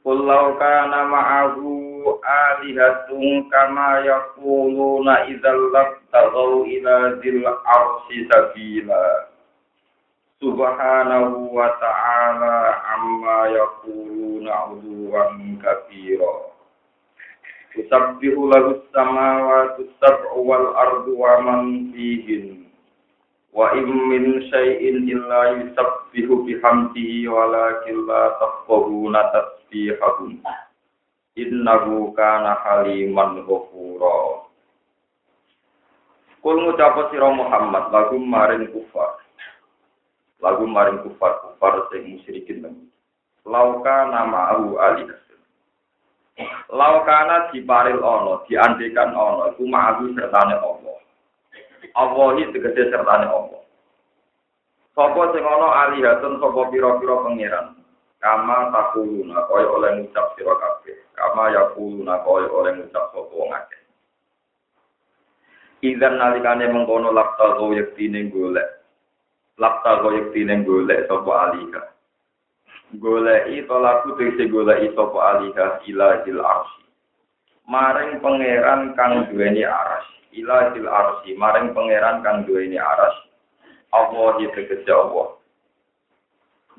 Qul law kana ma'ahu alihatun kama yaquluna idzal labtaghaw ila dzil arsy sabila. Subhanahu wa ta'ala amma yaquluna 'uluwan kabira. Tusabbihu lahu as-samawati as-sab'u wal ardu wa man fihin. Wa im min syai'in illa yusabbihu bihamdihi walakin la tafqahuna tasbihahum. Innahu kana haliman ghafura. Kul ngucap sira Muhammad lagu maring kufar. Lagu maring kufar kufar sing musyrikin nang. Lauka nama Abu Ali. Laukana diparil ono, diandekan ono, iku ma'ahu sertane Allah. Allah iki tegese sertane Allah. Sapa sing ana alihatun sapa pira-pira pangeran. Kama takuluna kaya oleh ngucap sira kabeh. Kama yakuluna kaya oleh ngucap sapa wong akeh. Idan nalikane mengkono lapta yektine golek. Lapta yektine golek sapa alika. Goleki tolaku tegese goleki sapa alika ilahil arsy. Maring pangeran kang duweni arsy. ilahil arsi maring pangeran kang duweni aras Allah iki tegese Allah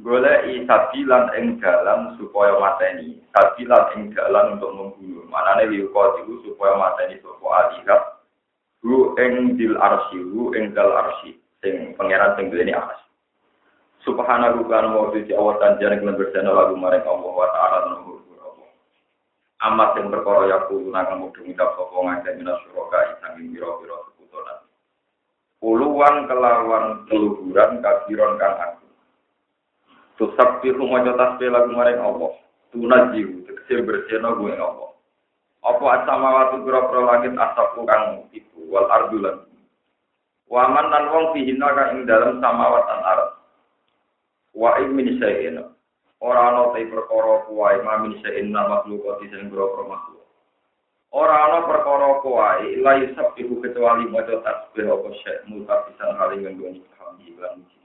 golek sabilan ing dalan supaya mateni sabilan ing dalan untuk membunuh manane liuko iku supaya mateni sapa alihah hu ing dil arsi hu ing dal arsi sing pangeran sing duweni aras Subhanahu kan wa ta'ala Allah tanjane kelembar lagu maring Allah wa ta'ala amat yang perkara ya kulo nang mudhun ngidap sapa ngake minas suraka sanging pira-pira sekutonan. Puluhan kelawan keluhuran kabiron kang Tusab pihu maca tasbih lagu maring Allah. Tunajiu tegese bersihna gue Allah. Apa asamawati pira-pira langit asapku kang iku wal ardulan. Waman lan wong fihina kang ing dalem samawatan arep. Wa in min syai'in Ora ana te perkara kuwae mamin sein makhluk sing boro makhluk. Ora ana perkara kuwae la yusabbihu kecuali maca tasbih apa syek muta pisan hal ing nggone alhamdulillah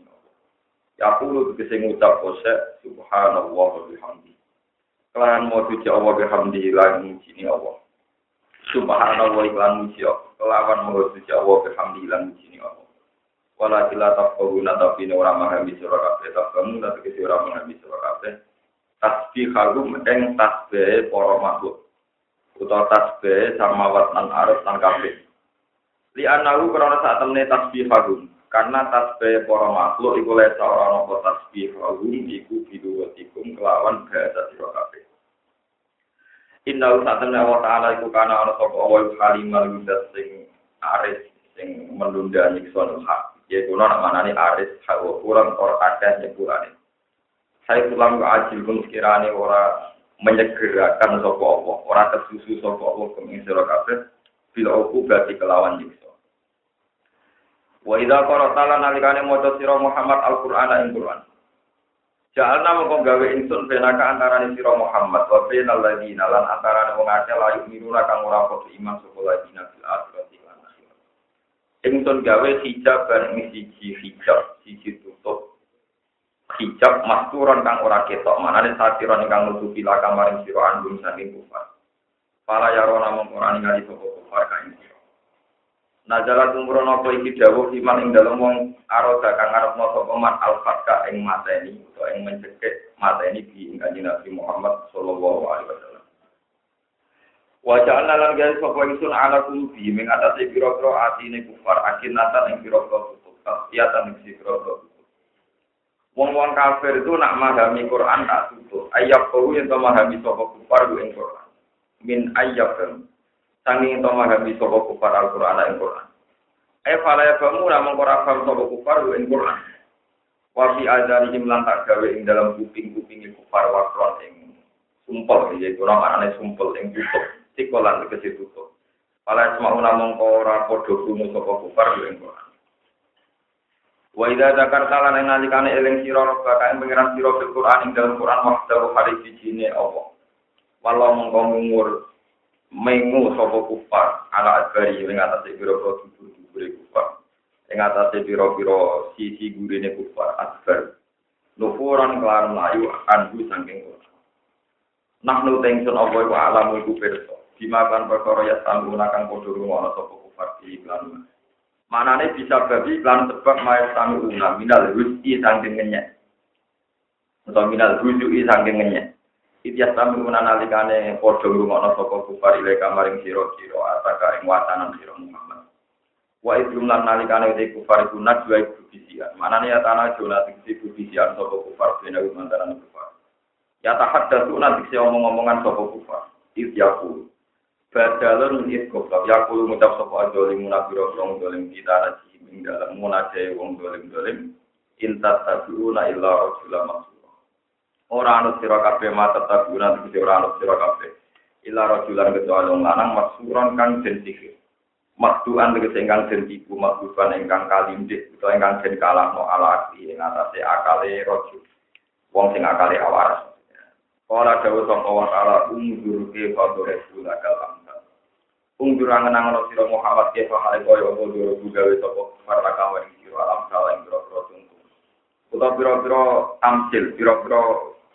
Ya kulo tegese ngucap kose subhanallah wa bihamdi. Kelan mau suci Allah bihamdi lan muji Allah. Subhanallah iklan muji. Kelawan mau suci Allah bihamdi lan muji Allah. Wala kila tafkahuna tapi ini orang memahami surah kabeh tafkamu tapi kisi orang memahami surah kabeh tasbih kagum eng tasbih para makhluk utawa tasbih sama watan arus dan kabeh li anahu karena saat temne tasbih kagum karena tasbih para makhluk iku lesa ora ana tasbih kagum iku biduwatikum kelawan bahasa surah kabeh. Inna temne Allah Ta'ala iku kana ana sapa Allah halimah sing aris sing menunda nyiksa hak. Ya kuno nak mana nih aris hawa kurang or ada nyepurane saya pulang ke ajil pun sekiranya ora menyegerakan sopo apa ora kesusu sopo apa kemisro kafe bila aku berarti kelawan nyiksa wa idza qara'ta nalikane maca sira Muhammad Al-Qur'an ing Qur'an Jalna mongko gawe insun benaka antarané sira Muhammad wa bainal ladina lan antarané wong akeh layu miruna kang ora padha iman sapa ladina fil akhirat Ingsun gawe hijab ini siji hijab, siji tutup. Hijab masturan kang ora ketok, manane satiran kang nutupi laka maring sira andum saking kufar. Para yarona mengkurani ngali sapa kufar kain sira. Nazala tumrono apa iki dawuh iman ing dalem wong aroda kang arep sapa man al-fatka ing mateni utawa ing mencekik mateni bi ing kanjeng Nabi Muhammad sallallahu alaihi wasallam. Wajah lan gawe sapa ingsun ala kulubi ming atase pira-pira atine kufar akinatan ing pira-pira tutup tasbiatan ing pira-pira tutup. Wong-wong kafir itu nak memahami Quran tak tutup. Ayat kau yang to memahami sapa kufar ing Quran. Min kan. Sanging to memahami sapa kufar Al-Quran ing Quran. Eh fala ya kamu namung ora paham sapa kufar ing Quran. Wa fi adarihim lan tak gawe ing dalam kuping-kuping kufar wakron ing sumpel yaitu namanya sumpel yang tutup tikolan ke situ tutup. Pala semua namung ora padha krungu sapa kufar ing Quran. Wa idza zakarta lan nalikane eling sira rabbaka ing pengiran sira fil Quran ing dalam Quran wahdahu hari sijine apa. Walau mongko ngur mengu sapa kufar ala adbari ing atase pira-pira dubur-dubure kufar. Ing atase pira-pira sisi gurine kufar adbar. Nufuran kelar melayu anhu saking Quran. Nahnu tengsun apa iku alam iku pirsa. Dimakan perkara ya sangguna kang padha ngono sapa kufar di iklan. Manane bisa babi iklan sebab mayat sangguna minal rusi saking ngenyek. Atau minal rusi saking ngenyek. Ityas tamu nalikane padha ngrungokno sapa kufar ile kamaring sira-sira ataka ing watanan sira Muhammad. Wa idrum lan nalikane te kufar iku najwa iku bisian. Manane ya tanah jona tiksi bisian sapa kufar bena mantaran kufar. Ya tahaddatsu nanti si omong-omongan sapa kufar. Iz yaqul. Badalun iz goblok yaqul ngucap sapa dolim munafiro wong dolim kita naji ing dalam munaje wong dolim-dolim intat tabiuna illa rasulah maksud. Ora anut sira kabeh mata tabiuna tegese ora anut sira kabeh. Illa rajulan kecuali wong lanang maksuran kang den sihir. Makduan tegese ingkang den tipu makduan ingkang kalindik utawa ingkang den kalahno ala akli ing atase akale rajul. Wong sing akale awaras. Kala dawuh sapa wa ta'ala umdur ke fadore sula kalam. Umdur angen-angen sira Muhammad ke fa hale koyo apa duro gawe sapa para kawan sira alam salah ing pira-pira tunggu. Utawa pira-pira tamsil, pira-pira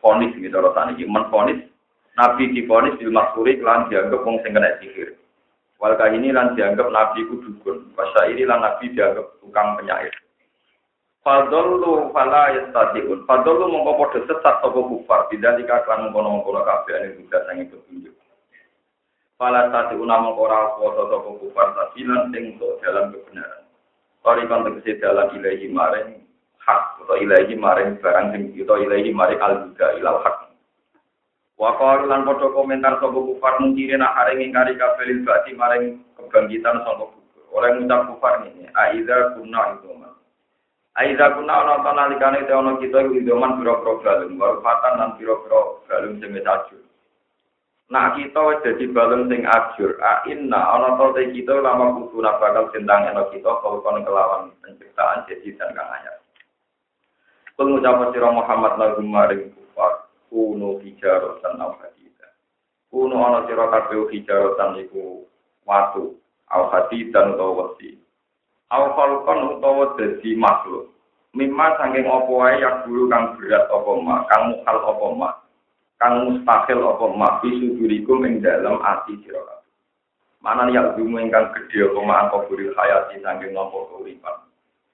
fonis gitu tani iki men fonis Nabi difonis bil maksuri lan dianggap wong sing kena sihir. Wal ini lan dianggap nabi ku dukun. Pasal ini lan nabi dianggap tukang penyair. Fadollu fala yastatiun. Fadollu mongko padha sesat sapa kufar, tidak dikaklan mengkono-mengkono kabeh ane juga sange petunjuk. Fala tati unama ora kuwasa sapa kufar tasilan sing untuk dalam kebenaran. Ori kon tegese dalan ilahi maring hak atau ilahi maring barang sing kita ilahi maring al-huda ilal hak. Wa lan padha komentar sapa kufar mungkire nak areng ingkari kabeh lil maring kebangkitan sapa kufar. Oleh ngucap kufar ini, aiza kunna itu Aiza kuna ana ta nalikane te ana kita iku idoman pira-pira balung, warfatan lan pira-pira balung sing wis. Nah kita dadi balung sing ajur, a inna ana ta kita lama kudu bakal sendang ana kita kon kelawan penciptaan jadi dan kang anyar. Pengucapan sira Muhammad lagu maring kufar, kuno hijarotan au hadida. Kuno ana sira kabeh hijarotan iku watu, au hadidan utawa wesi. Aw falkon utawa dadi makhluk. Mimma saking apa wae yak guru kang berat apa ma, kang mukal apa ma, kang mustahil apa ma, bisudurikum ing dalam ati sira kabeh. Mana yak dumu ingkang gedhe apa ma angka buri hayati saking nampa keuripan.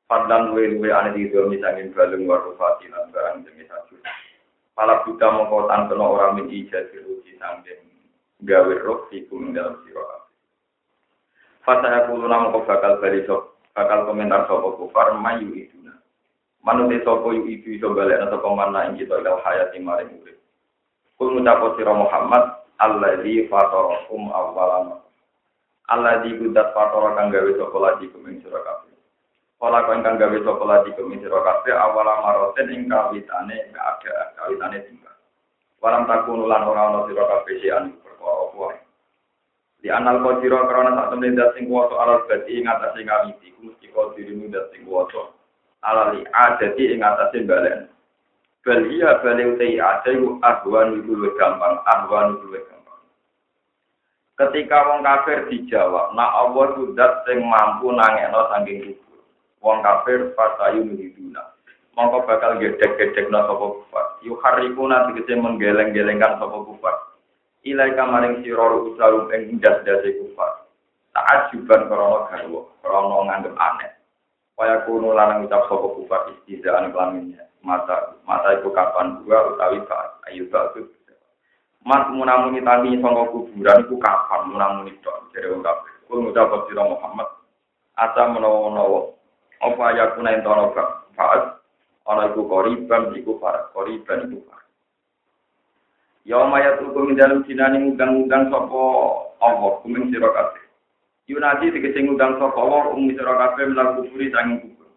Padlan luwe-luwe ane di domi saking balung warufati lan barang jenis sajur. Pala buta mongko tantono orang min ijazah ruji saking gawe roh iku ing dalam kabeh. Fasa aku nama kau bakal bali sok bakal komentar sopo kufar mayu itu nah. Manute sopo yu itu iso balik atau ke mana ing kita ilal hayati maring urip. Kul ngucapo sira Muhammad alladzi fatarakum awwalan. Alladzi kudat fatara kang gawe sapa lagi kuming sira kabeh. Kala kang kang gawe sapa lagi kuming sira kabeh awala maroten ing kawitane keadaan kawitane tinggal. Walam takun lan ora ana sira kabeh sian perkara apa di anal kodiro karena saat temen dat sing kuwasa alal badi ing atase ngawiti ku mesti kodirimu dat sing kuwasa. Alali adati ing atase balen. Bal iya utai ada yu ahwan iku luwih gampang ahwan iku luwih gampang. Ketika wong kafir dijawab nak Allah sudah sing mampu nangekno saking wong kafir fasayu hiduna mongko bakal gedek-gedek no sapa kufar harikuna tegese menggeleng-gelengkan sapa kufar ilai kamaring sira usarum ing das-dase kufar. Taat juban krana garwa, krana nganggep aneh. Kaya kuno lanang ucap sapa kufar istizaan kelaminnya. Mata mata iku kapan gua utawi ka ayu itu. Mat munamuni tangi sangka kuburan iku kapan munamuni tok jare wong kabeh. Kulo ngucap sira Muhammad asa menawa-menawa apa ya kuna entono faat ana iku koriban iku para koriban iku para Ya mayat hukum dalam dinani ngundang-ngundang sopo Allah kuming sira kabeh. Yunadi tegese ngundang sopo Allah umi sira kabeh menawa kuburi sanging kubur.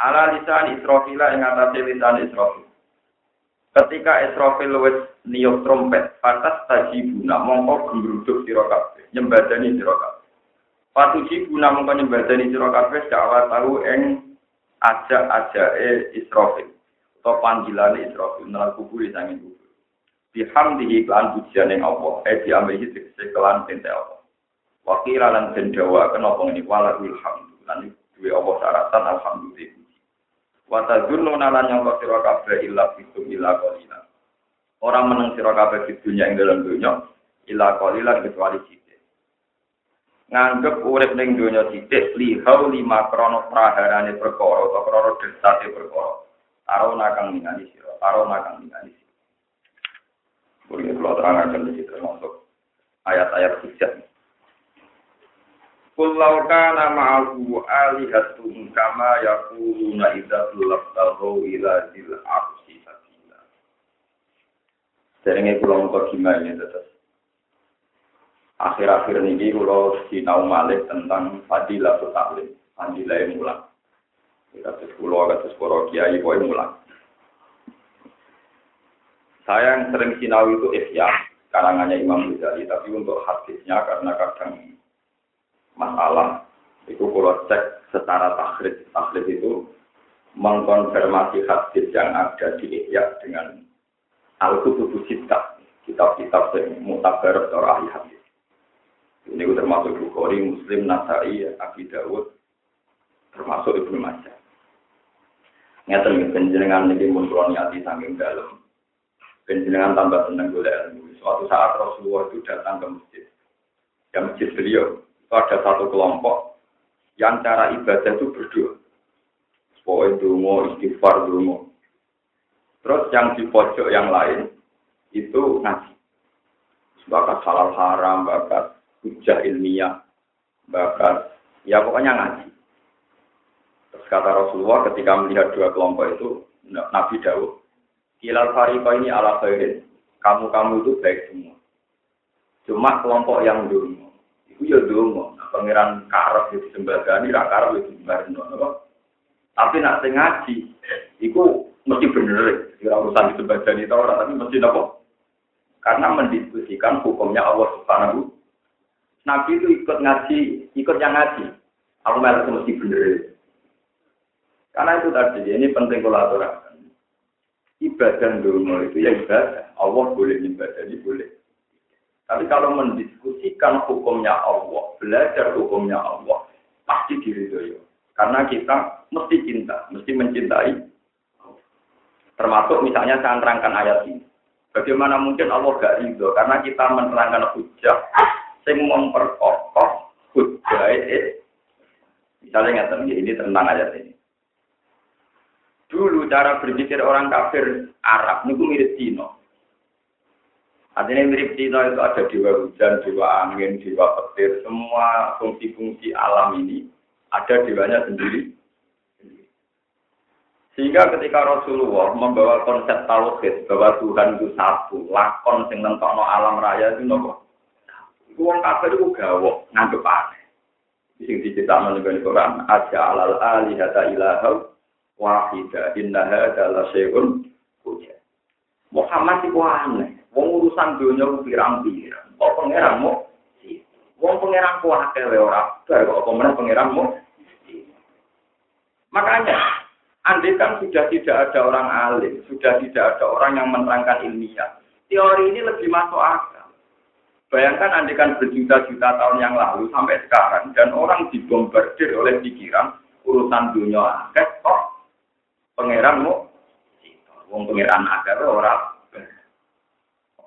Ala lisan Israfila ing atase lisan Israfil. Ketika Israfil wis niup trompet, patas tajibuna mongko gembruduk sira kabeh, nyembadani sira kabeh. Fatujibuna mongko nyembadani sira kabeh dakwah tahu ing ajak-ajake Israfil. Atau panggilan Israfil nang kubur sanging kubur. Bihamdihi kelan pujian yang Allah, eh diambil tegese kelan tente Allah. Wakil lan den dawa kenapa ini walahul hamdu lan duwe Allah syaratan alhamdulillah. Wa tadzunnu lan nyangka sira kabeh illa fitum illa qalila. Orang meneng sira kabeh di dunia ing dalam dunia illa qalila kecuali sithik. Nganggep urip ning dunia sithik li lima krono praharane perkara atau krono desate perkara. Arona kang ningali sira, arona kang ningali sira. Boleh kalau terangkan di termasuk ayat-ayat hijab. Kulau kana ma'ahu alihatun kama yakuluna idza tulabtahu ila dil arsi sabila. Derenge kula untuk gimana terus. Akhir-akhir ini kula sinau malik tentang fadilah taklim, fadilah mulang. Kados kula kados para kiai pokoke mulang. Saya yang sering sinau itu Ihya, karangannya Imam Ghazali, tapi untuk hadisnya karena kadang masalah itu kalau cek secara takhrid takhrid itu mengkonfirmasi hadis yang ada di Ihya dengan Al-Kutubus Sittah kitab-kitab yang mutabar atau ahli hadis ini termasuk Bukhari, Muslim, Nasai, Abi Dawud termasuk Ibnu Majah ngeten penjenengan ini muncul niati saking dalam penjenengan tambah senang boleh ilmu suatu saat Rasulullah itu datang ke masjid ke masjid beliau ada satu kelompok yang cara ibadah itu berdoa. Pokoknya dungo, istighfar dungo. Terus yang di pojok yang lain itu ngaji. Bakat halal haram, bakat hujah ilmiah, bakat ya pokoknya ngaji. Terus kata Rasulullah ketika melihat dua kelompok itu, Nabi Dawud, Kilal Fariko ini ala khairin. Kamu-kamu itu baik semua. Cuma kelompok yang dulu Iku ya dongo, nah, pangeran karep ya disembadani, ra karep ya disembadani. Tapi nak ngaji, iku mesti bener, ora urusan disembadani itu orang, tapi mesti nopo. Karena mendiskusikan hukumnya Allah Subhanahu. Nabi itu ikut ngaji, ikut yang ngaji. Aku merasa mesti bener. Karena itu tadi, ini penting kolaborasi. Ibadah dulu itu ya ibadah. Allah boleh ibadah, ini boleh. Tapi kalau mendiskusikan hukumnya Allah, belajar hukumnya Allah, pasti diridhoi. Karena kita mesti cinta, mesti mencintai. Termasuk misalnya saya nerangkan ayat ini. Bagaimana mungkin Allah gak ridho? Karena kita menerangkan hujah, yang memperkokoh hujah itu. Misalnya nggak ini tentang ayat ini. Dulu cara berpikir orang kafir Arab, ini mirip Cina. Artinya mirip Cina itu ada dewa hujan, dewa angin, dewa petir, semua fungsi-fungsi alam ini ada dewanya sendiri. Sehingga ketika Rasulullah membawa konsep tauhid bahwa Tuhan itu satu, lakon sing nentokno alam raya itu nopo. Wong kafir itu gawok, nganggep aneh. Sing diceritakan di Quran, aja alal alihata ilahau wahida innaha adalah syai'un Muhammad itu aneh. Wong urusan dunia pirang-pirang. Kok pangeranmu? Wong pangeran ku akeh wae ora. Kok pemenang pangeranmu? Makanya, andai kan sudah tidak ada orang alim, sudah tidak ada orang yang menerangkan ilmiah, teori ini lebih masuk akal. Bayangkan andai kan berjuta-juta tahun yang lalu sampai sekarang, dan orang dibombardir oleh pikiran urusan dunia akeh kok pangeranmu? Wong pangeran akeh ora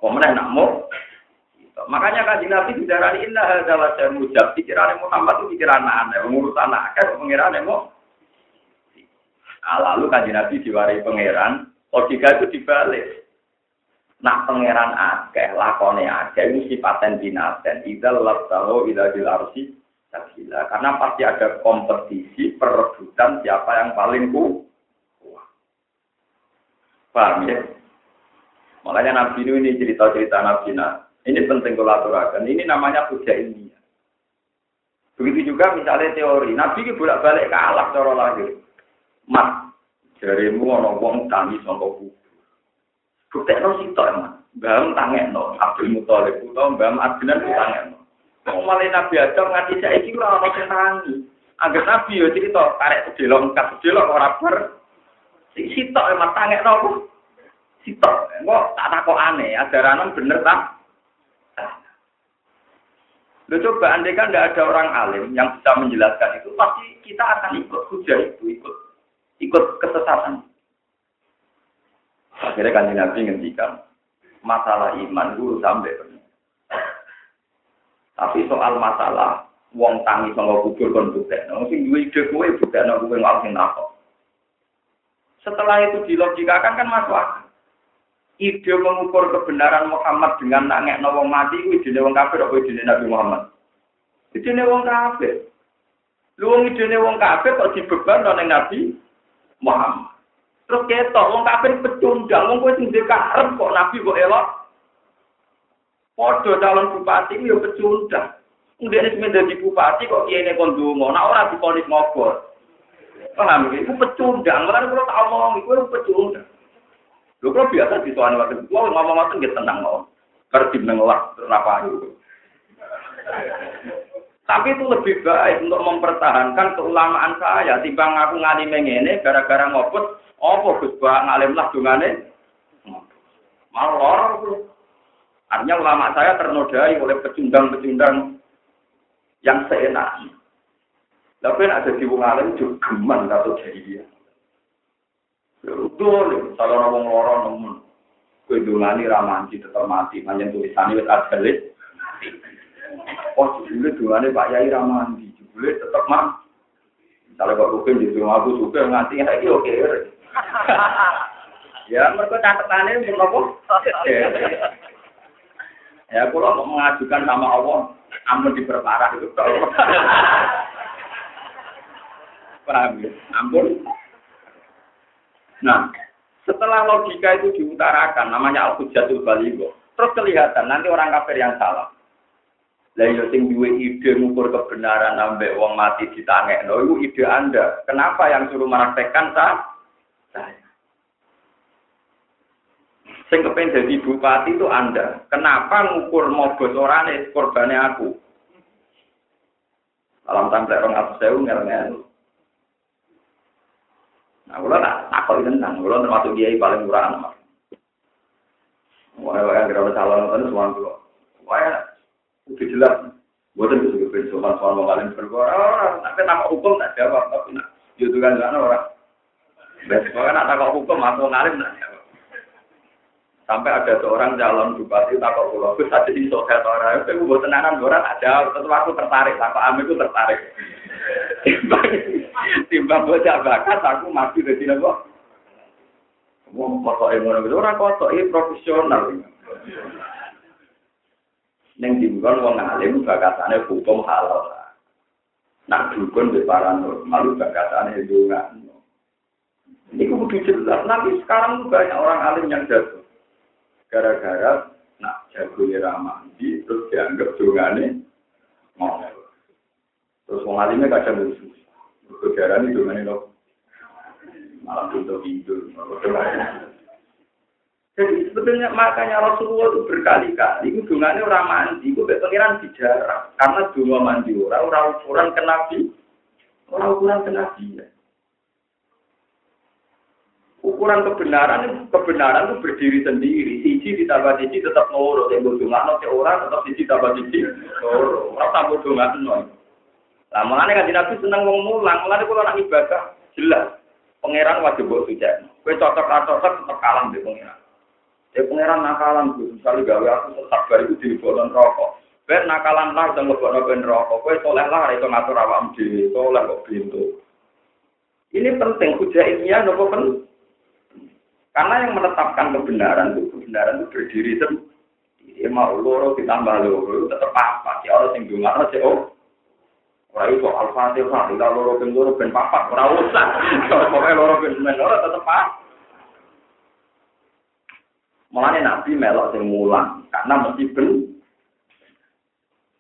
Pemenang nak mau. Makanya kan Nabi bicara inna adalah saya mujab. Pikiran Muhammad itu pikiran aneh. Mengurus anak kan pengiran mau. Nah, lalu kan Nabi diwari pangeran. Logika itu dibalik. Nak pangeran akeh, lakone akeh, ini sifaten binaten. Idal labtahu ila dilarsi sabila. Karena pasti ada kompetisi, perebutan siapa yang paling kuat. Paham ya? Makanya Nabi ini cerita-cerita Nabi nah, ini penting kolaborasi. Ini namanya puja ilmiah. Begitu juga misalnya teori. Nabi ini bolak-balik kalah cara lahir. Mat, jarimu ono wong tani sangka. Buktekno sitok emang. Mbam tangekno Abdul Muthalib utawa Mbam Adnan tangekno. Wong malah Nabi Adam nganti saiki ora ono sing tangi. Angger Nabi yo cerita karek sedelok kas sedelok ora ber. Si sitok emang tangekno apa? Sitok. Kok tak takokane, ajaranan bener tak? Lo coba andai kan tidak ada orang alim yang bisa menjelaskan itu, pasti kita akan ikut hujah itu, ikut ikut kesesatan. Akhirnya kan Nabi ngendikan masalah iman dulu sampai Tapi soal masalah wong tangi sama kubur kon buktekno, sing duwe ide kowe buktekno kowe ngawak sing takok. Setelah itu dilogikakan kan masuk akal. ide mengukur kebenaran Muhammad dengan nangek wong mati itu ide wong kafir apa ide Nabi Muhammad? Ide wong kafir. Lu wong ide wong kafir kok dibeban oleh Nabi Muhammad. Terus ketok wong kafir pecundang, wong kowe sing karep kok Nabi kok elok. Padha calon bupati yo pecundang. Kemudian ini menjadi bupati kok kiai kon donga, nah ora diponis ngobor. Paham Itu pecundang, malah kalau tak omong, itu pecundang. Lho kok biasa disuani waktu itu, ngomong waktu nggak tenang loh. Pergi mengelak, apa itu. Tapi itu lebih baik untuk mempertahankan keulamaan saya. Timbang aku ngali mengene gara-gara ngoput, oh Gus Ba ngalim lah dungane. Malah Artinya ulama saya ternodai oleh pecundang-pecundang yang seenaknya. Tapi ada di wong alim juga geman atau jadi dia. Betul, kalau ngomong loro nemen. Kue dungani ramanci tetap mati, manjen tulisannya wis ajalit. Oh, jebule dungane Pak Yai ramanci, jebule tetap mati. Misalnya kok rukin di rumah aku suka nganti lagi oke. Ya, mereka catatannya untuk apa? Ya, kalau mau mengajukan sama Allah, ampun diperparah itu. Paham ya? Ampun Nah, setelah logika itu diutarakan, namanya al-hujatul baligo, terus kelihatan nanti orang kafir yang salah. Lah yo iya, sing duwe ide ngukur kebenaran ambek wong mati ditangekno iku ide Anda. Kenapa yang suruh meraktekkan saya? Saya. Sing kepen jadi bupati itu Anda. Kenapa ngukur mogos orane korbane aku? Alam tampil orang atas saya ngel Nah, kalau tak takut tentang, kalau termasuk dia paling murah anak. Wah, wah, kira calon itu semua dulu. Wah, udah jelas. Buatan bisa kepen soal soal mau kalian berbuat. Orang, tapi nama hukum tak jawab, tapi nak itu kan sana orang. Besok kan tak hukum atau ngalim nak. Jawab. Sampai ada seorang calon bupati takut pulau, terus ada di sosial orang, itu buat tenanan orang ada, tetap aku tertarik, takut Ami itu tertarik. Timbang timbang bocah bakat aku mati dari nopo wong kotok ngono kuwi ora kotok iki profesional. Ning timbang wong alim bakatane hukum halal. Nak dukun di paranormal bakatane donga ini kudu jelas nanti sekarang banyak orang alim yang jatuh gara-gara nak jago ramandi terus dianggap dongane ngomel Terus wong alimnya kadang lucu. Berdarah ini dengan ini malah tidur. Jadi sebetulnya makanya Rasulullah itu berkali-kali hubungannya orang mandi, itu pengiran bicara. Karena dua mandi orang, orang ukuran ke Nabi, orang ukuran ke Nabi. Ya. Ukuran kebenaran kebenaran itu berdiri sendiri. Siji ditambah siji tetap nurut. Yang berjumlah orang tetap siji tambah siji. Orang tambah nol. Lah mulane kan Nabi seneng wong mulang, mulane kula nak ibadah jelas. Pangeran wajib mbok suci. Kowe cocok atau cocok tetep kalah mbek pangeran. Ya pangeran nakalan ku, misalnya gawe aku tetap bar iku dibolon rokok. Ben nakalan lah iso mlebokno ben rokok. Kowe soleh lah iso ngatur awakmu dhewe, soleh kok pintu. Ini penting hujah ilmiah nopo pen? Karena yang menetapkan kebenaran itu kebenaran itu berdiri sendiri. Ya mau loro ditambah loro tetap apa? Ya orang sing dungar sih oh Ora iso Al-Fatihah, ila loro ben loro ben papat, ora usah. Pokoke loro ben men loro tetep pak. Mulane Nabi melok sing mulang, karena mesti ben.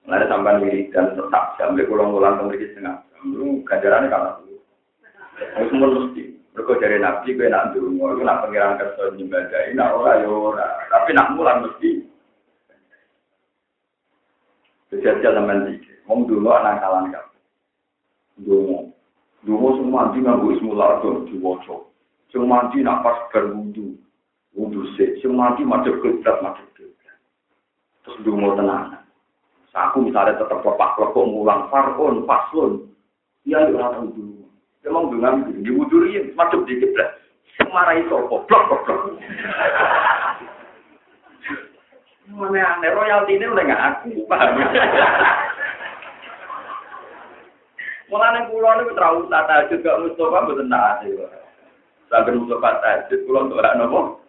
Mulane sampean wiridan tetap sampai kula mulang ke mriki setengah. Lu ganjarane kan aku. Wis mun mesti. Mereka dari Nabi, gue nak dulu, gue nak pengiran kerja nyembadai, nak ora ya ora. Tapi nak mulan mesti. Kejadian teman tiga. Wong dulu anak kalan kan. Dulu, dulu semua mandi nganggo ismu lardo diwaca. Sing mandi nak pas berwudu. Wudu sik, sing mandi madhep kiblat madhep kiblat. Terus dulu tenang. Aku misalnya tetap lepak lepok ngulang farun, paslon. Iya, ya dulu. Emang dengan di wuduri macam di kiblat. Marahi sopo, blok blok blok. Mana aneh royalti ini udah nggak aku, paham? Mulane kula niku terlalu tata juga Mustafa mboten taat ya. Sampai Mustafa tahajud kula untuk ora nopo.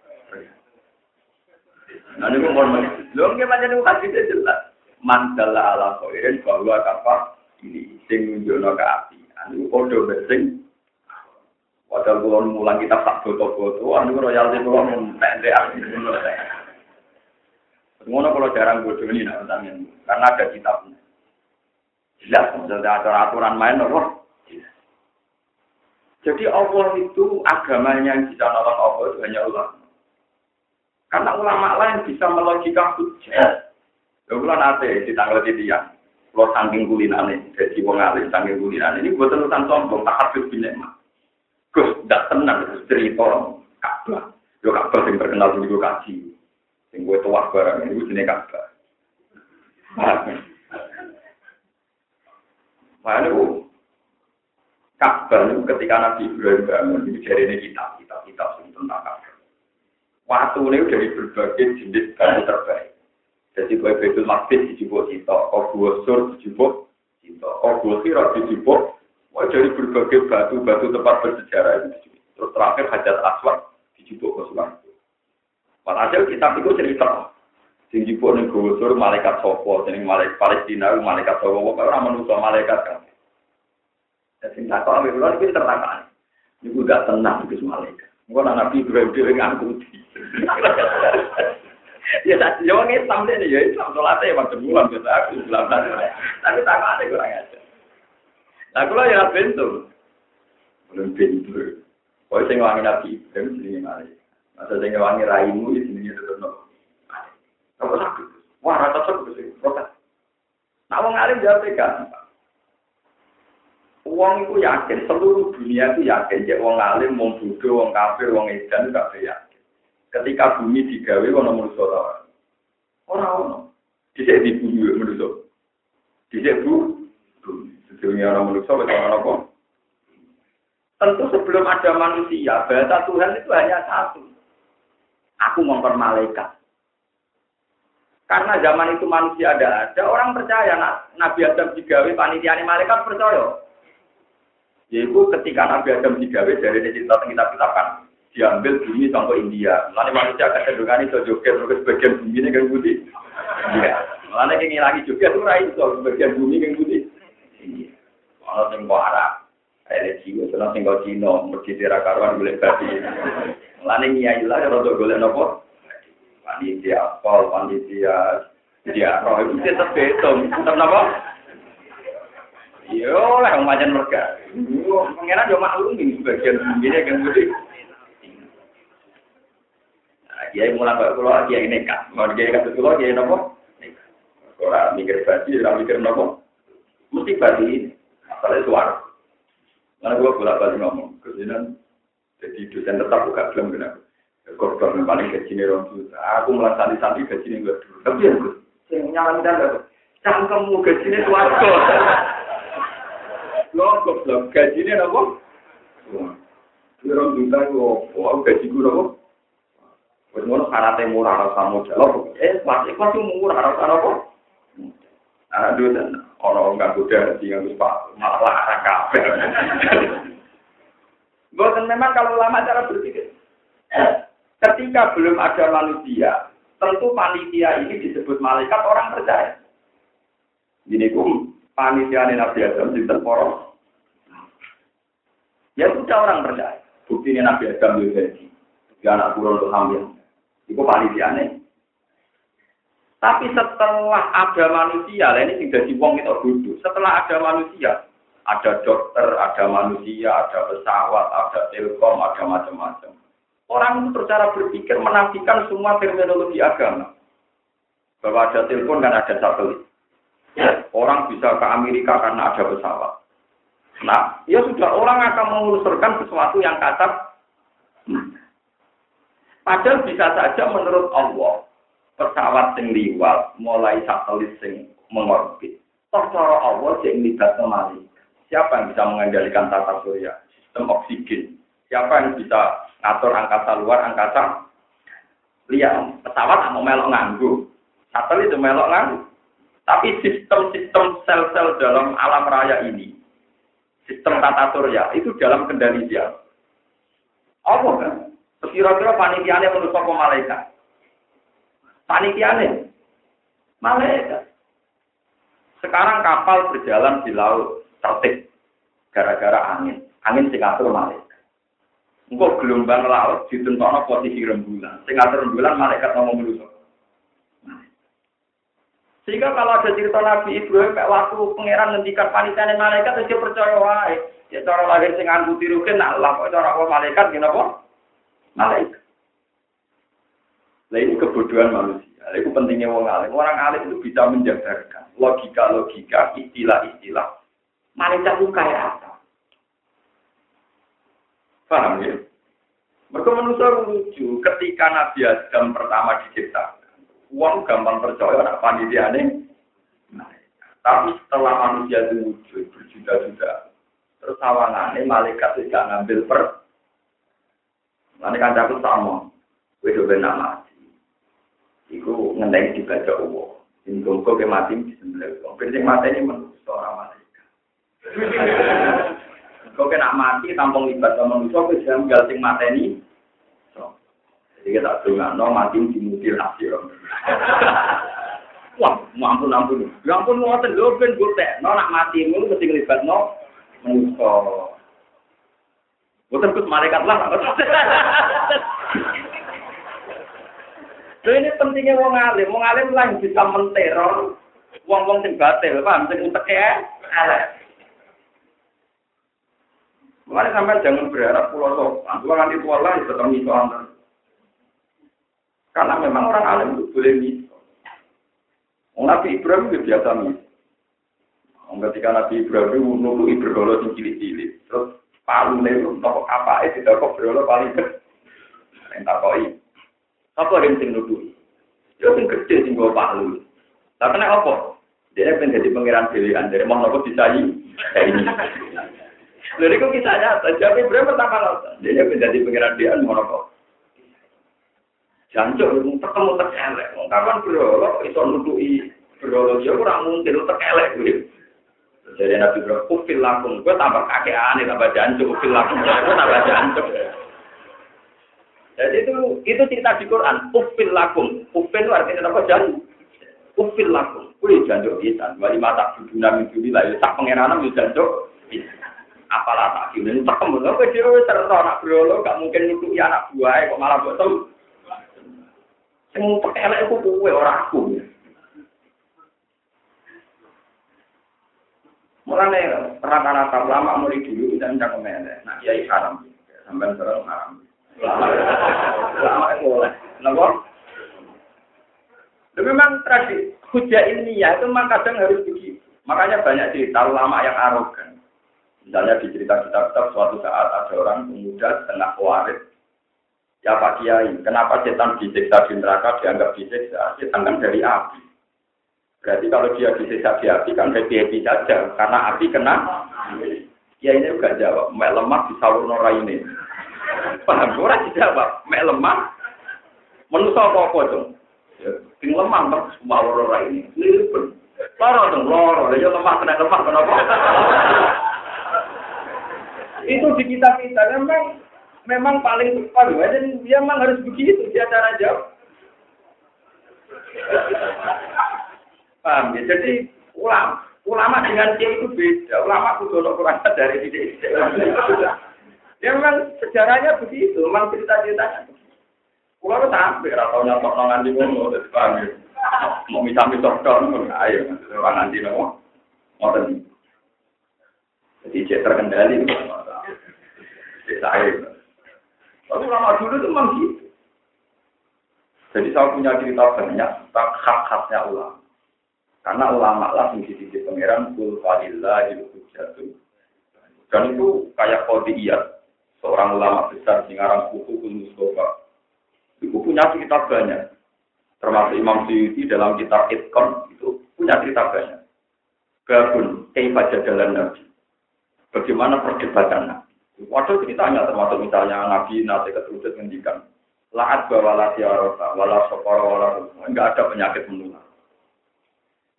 Nah niku hadis jelas. Man ala khairin bahwa ini sing nunjukno ke Anu padha besing. Padahal kula mulang kitab tak foto-foto, anu royalti kula mun pendek Ngono kalau jarang bodoh ini nak karena ada kitabnya. Jelas, maksudnya ada aturan main nopo. Jadi Allah itu agamanya yang bisa nolong Allah itu hanya ulama. Karena ulama lain bisa melogika hujah. Bulan nate di tanggal di Lo saking kulinane, jadi wong alim saking kulinane. Ini buat terusan sombong, tak habis binek Gus, tidak tenang, cerita Ka'bah. Yo Ka'bah yang terkenal di kaji. Sing gue tuah barang ini jenis Ka'bah. Nah, itu Ka'bah itu ketika Nabi Ibrahim bangun itu dari ini kitab, kitab, kitab tentang Ka'bah. Waktu ini dari berbagai jenis batu terbaik. Jadi kue betul masjid dijubuk cita, kau dua sur dijubuk cita, kau dua kira dijubuk. Wah dari berbagai batu-batu tempat bersejarah itu. Terus terakhir hajat aswad dijubuk ke suatu. Walhasil kitab itu cerita. Sing jupuk ning gusur malaikat sopo, sing malaikat Palestina, malaikat sopo, kok ora manusa malaikat kan. Sing tak kok ambil lho iki tertakan. Niku gak tenang iki malaikat. Ana nabi Ibrahim dhewe ngangkuti. Ya tak yo ngi sampe ya Islam salate ya macam bulan kita aku bilang Tapi tak ada kurang aja. Lah kula ya bentuk. Belum pintu. Kau sing wangi nabi Ibrahim jenenge malaikat. Masa sing wangi raimu iki jenenge tetep nopo. Apa sakit? Wah, rasa sakit sih, protes. Nah, wong alim jawab kan. Uang itu yakin, seluruh dunia itu yakin, cek wong alim, wong bodoh, wong kafir, wong edan, kabeh yakin. Ketika bumi digawe, ono manusia ora. Ora ono. Dhisik dibumi manusia. Dhisik bu, bumi. Sedunia orang manusia, wis ora apa. Tentu sebelum ada manusia, bahasa Tuhan itu hanya satu. Aku mempermalaikat. Karena zaman itu manusia ada ada, orang percaya Nabi Adam digawe panitia malaikat percaya. Yaitu ketika Nabi Adam digawe dari cerita kita kita kan diambil bumi sampai India. Lalu manusia kecenderungan itu joget, terus sebagian bumi ini kan putih. Iya. Lalu yang lagi joget itu rai itu sebagian bumi kan putih. Iya. Kalau sing kok Arab, jiwa, kalau sing kok Cina, mesti tira karuan boleh babi. Lalu nyai lah, kalau golek nopo, panitia pol, panitia dia roh itu tetap betul, tetap nopo. Yo lah macam mereka. Pengiran yo maklum ini sebagian ini kan budi. Dia mulai pulau dia ini kan, mau dia kata pulau dia nopo. Orang mikir baju, orang mikir nopo. Mesti baju ini, asalnya suara. Karena gua bolak balik ngomong, ke sini jadi dosen tetap buka film kenapa. Korban yang paling gajinya orang juta. Aku mulai santi-santi gajinya gue dulu. Tapi ya gue, yang nyala dan cangkemmu gajinya suarga. Lo goblok gajine napa? Kira juta yo, oh gaji ku napa? Wis ngono syaratnya murah rasa modal. Eh, pasti pasti murah rasa napa? Aduh, dan orang nggak kuda di yang pak malah larang kafe. Bukan memang kalau lama cara berpikir. Ketika belum ada manusia, tentu panitia ini disebut malaikat orang percaya. Ini kum panitia Nabi Adam di poros. Ya sudah orang percaya. Bukti ini Nabi Adam itu jadi. Anak turun untuk hamil. Itu panitia nih. Tapi setelah ada manusia, lah ini sudah wong itu duduk. Setelah ada manusia, ada dokter, ada manusia, ada pesawat, ada telkom, ada macam-macam. Orang itu secara berpikir menafikan semua terminologi agama. Bahwa ada telepon dan ada satelit. Orang bisa ke Amerika karena ada pesawat. Nah, ya sudah orang akan mengusurkan sesuatu yang kasar. Padahal bisa saja menurut Allah pesawat sing liwat mulai satelit sing mengorbit. Toh cara Allah sing libat malaikat. Siapa yang bisa mengendalikan tata surya, sistem oksigen? Siapa yang bisa ngatur angkasa luar, angkasa lihat pesawat mau melok nganggu, satelit itu melok nganggu. Tapi sistem-sistem sel-sel dalam alam raya ini, sistem tata surya itu dalam kendali dia. Apa kan? Kira-kira panitiannya menurut apa malaikat? Panitiannya malaikat. Sekarang kapal berjalan di laut tertib gara-gara angin. Angin sing ngatur malaikat. Engkau gelombang laut ditentono posisi rembulan. Sing ngatur rembulan malaikat ngomong menuso. Sehingga kalau ada cerita Nabi Ibrahim waktu pangeran ngendikan panitia malaikat dia percaya wae. Ya cara lahir sing nganggo tiruke nak lah kok cara malaikat gini apa? Malaikat. Nah ini kebodohan manusia. Itu pentingnya orang alim. Orang alim itu bisa menjabarkan logika-logika, istilah-istilah malaikat itu kayak apa? Paham ya? Mereka manusia lucu. Ketika Nabi Adam pertama diciptakan, uang gampang percaya anak panitia ini. Tapi setelah manusia itu wujud berjuta-juta, terus awangannya malaikat tidak ngambil per. Nanti kan aku sama, udah nama mati. Iku ngendeng dibaca Allah. Ini gue ke mati di sebelah. Kalau mati ini menurut orang mati. Kau kena mati tampung libat sama manusia, kau jangan gal sing mateni. Jadi kita dengar, no mati di mobil hasil. Wah, ampun ampun. Ya ampun mau lho ben gue no nak mati mulu mesti libat no manusia. Bukan kus malaikat lah. Lho ini pentingnya wong alim, wong alim lah yang bisa menteror wong-wong sing batil, paham sing utek ya, Mulai sampai jangan berharap pulau sopan. Pulau nanti tua lah tetap miso. Karena memang orang alim itu boleh miso. Nabi Ibrahim itu biasa miso. Ketika Nabi Ibrahim itu berdoa yang cilik-cilik. Terus palu nih, nopo apa itu kok berdoa paling. Yang tak koi. Apa yang sing nunggu? Ya sing gede sing gue palu. Tapi nek apa? Dia pengen jadi pangeran pilihan dari mau nopo disayi. Ini. Jadi kok kisahnya nyata, jadi berapa pertama nonton? Dia menjadi pengiran dia monopol. Jancuk, ketemu terkelek. Kapan berolok, itu nutui berolok. Ya kurang mungkin, terkelek. Jadi Nabi bilang, ufil lakum. Gue tambah kakek aneh, tambah jancuk. Ufil lakum. Gue tambah jancuk. Jadi itu itu cerita di Quran. Ufil lakum. Ufil itu artinya apa? Jancuk. Ufil lakum. Kuih jancuk bisa. Wali mata buduna minggu ini lah. Sak pengiranan ya jancuk. Apalah tak ini tak kemudian apa dia terus anak berolo gak mungkin ya anak buah kok malah betul sing elek itu kowe ora aku Mulane rata-rata lama mulai dulu kita mencak kemelek. Nah, iya haram. Sampai sekarang haram. Lama itu boleh. Kenapa? memang tradisi hujah ini ya itu memang kadang harus begitu. Makanya banyak cerita lama yang arogan. Misalnya di cerita kitab-kitab suatu saat ada orang pemuda setengah waris. Ya Pak Kiai, kenapa setan disiksa di neraka dianggap disiksa? Setan kan dari api. Berarti kalau dia di api kan happy-happy saja. Karena api kena. Ya ini juga jawab. Mek lemah di salur nora ini. Paham? Orang dijawab. Mek lemah. Menusa apa-apa dong. Ya, lemah terus salur nora ini. Ini pun. Loro dong, loro. Ya lemah kena lemah kenapa? itu di kita kita memang memang paling tepat dan dia memang harus begitu dia cara jawab paham ya jadi ulama ulama dengan dia itu beda ulama kudu kurang dari dia ya memang sejarahnya begitu memang cerita ceritanya Kulo sampai atau nyatok nongan di ngono, paham ya? Mau misah misah dong, ayo, orang nanti nopo, mau Jadi cek terkendali itu. Cek saya. Tapi lama dulu itu memang gitu. Jadi saya punya cerita banyak tentang hak-haknya ulama. Karena ulama lah di sisi pangeran kul falillah jatuh. Dan itu kayak iya. seorang ulama besar di ngarang buku Mustafa. Itu punya cerita banyak. Termasuk Imam Syuuti dalam kitab Itkon itu punya cerita banyak. Gabun, baca jalan Nabi. Bagaimana perdebatan Nabi. Waduh ceritanya termasuk misalnya Nabi nanti keturunan ngendikan laat bawalah tiarota, wala wala enggak ada penyakit menular.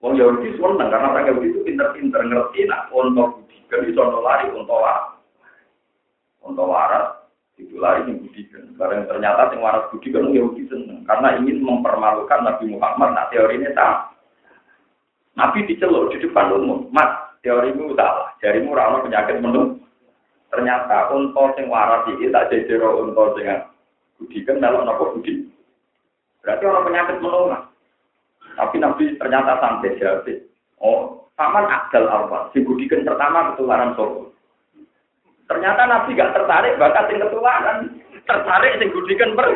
Wong Yahudi seneng karena orang Yahudi itu pinter-pinter ngerti nak untuk budikan itu untuk lari untuk waras. Untuk waras itu lari yang budikan. Karena ternyata yang waras budikan Yahudi seneng karena ingin mempermalukan Nabi Muhammad. Nah teori ini tak. Nabi diceluk di depan umum. Mas, teorimu salah. Jarimu ramah penyakit menular. Ternyata untuk sing waras ini tak jadi untuk sing budi kan kalau nopo budi. Berarti orang penyakit menular. Tapi Nabi ternyata sampai jawab. Oh, paman akal apa? Si budi kan pertama ketularan sopo. Ternyata Nabi gak tertarik bakat yang ketularan. Tertarik sing budi kan ber.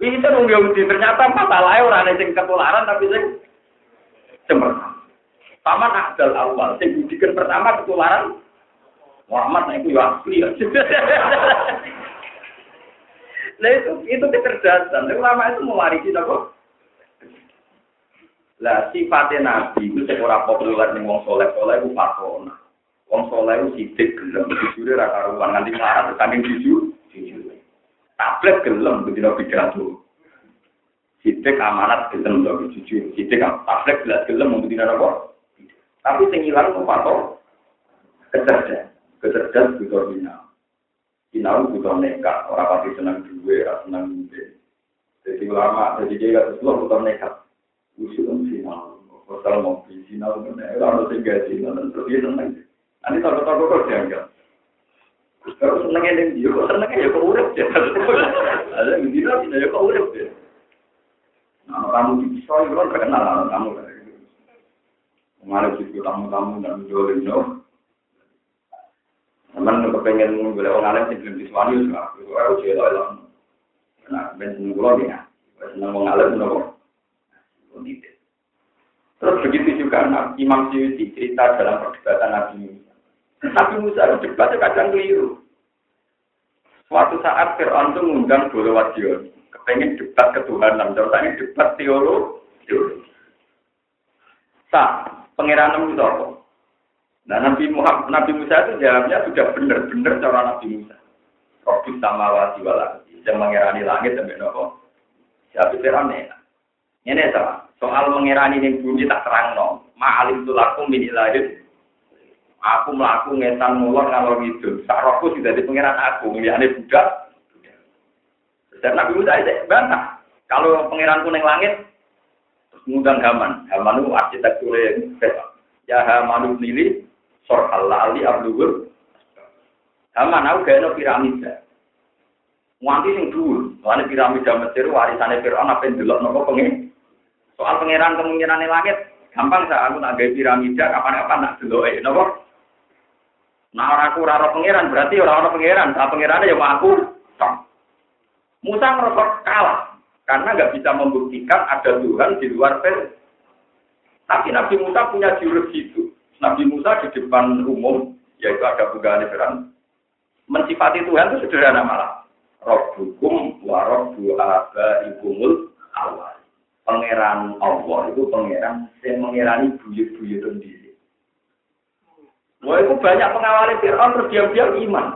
Ini kan Yahudi ternyata masalahnya orang yang ketularan tapi sing cemerlang. Paman Abdul Awal, sing budikan pertama ketularan Muhammad nah itu ya asli. Nah itu itu kecerdasan. Ulama itu mewarisi apa? Lah sifatnya Nabi itu seorang populer nih wong soleh soleh itu patona. Wong soleh itu sidik gelem, jujur raka ruang nanti marah saking jujur, jujur. Tablet gelem begitu pidato. Sidik amanat gelem to jujur. Sidik tablet gelas gelem begitu apa? Tapi sing ilang ku patok kecerdasan. Kecerdasan butuh bina. Sinau butuh nekat. Orang pasti senang duwe, orang senang duwe. Jadi ulama, jadi dia kata semua butuh nekat. Usul om sinau. Pasal mau beli sinau, orang harus sinau. Dan terus dia senang. Nanti tahu-tahu kok dianggap. Senengnya yang dia, kok senengnya ya kok ya. Ada yang dia, ya kok urip ya. Nah, kamu itu kan terkenal kamu. Situ tamu-tamu dan jualin no. Teman kepengen boleh orang alim sih belum disuani juga. Itu harus jadi loh. Nah, ben seneng pulau dia. Seneng mengalir nopo. Terus begitu juga nah, Imam Syuuti cerita dalam perdebatan Nabi Musa. Nabi Musa itu debatnya kadang keliru. Suatu saat Fir'aun itu mengundang Bolo Wadion. Kepengen debat ketuhanan. Terus ini debat teologi. Sah, pangeran itu apa? Nah Nabi Muhammad, Nabi Musa itu jawabnya sudah benar-benar cara Nabi Musa. Robbi sama wasi walaki, yang mengirani langit dan nopo. Siapa Fir'aun Ini sama. Soal mengirani yang bumi tak terang no. Ma'alim tulakum min ilahid. Aku melaku ngetan mulon ngalor itu. Sarokku sudah di pengiran aku. Milihannya budak. Dan Nabi Musa itu bantah. Kalau pengiranku neng langit, ngundang Haman. Haman itu arsitektur yang Ya Haman itu sor halali ablugur. Haman aku gak ada piramida. Nganti sing dhuwur, lan piramida Mesir warisane Firaun apa ndelok nopo pengen. Soal pangeran kemungkinan langit, gampang saya aku nak gawe piramida kapan-kapan nak deloke nopo. Nah ora aku ora pangeran berarti ora ana pangeran, sa pangerane ya aku. Musa merasa kalah. Karena nggak bisa membuktikan ada Tuhan di luar Fir'aun. Tapi Nabi Musa punya jurus itu. Nabi Musa di depan umum, yaitu ada bukaan Fir'aun. Mensifati Tuhan itu sederhana malah. Rabbukum wa rabbu abaikumul awal. Pangeran Allah itu pangeran yang mengirani buyut-buyut sendiri. Wah itu banyak pengawal Fir'aun terus diam-diam iman.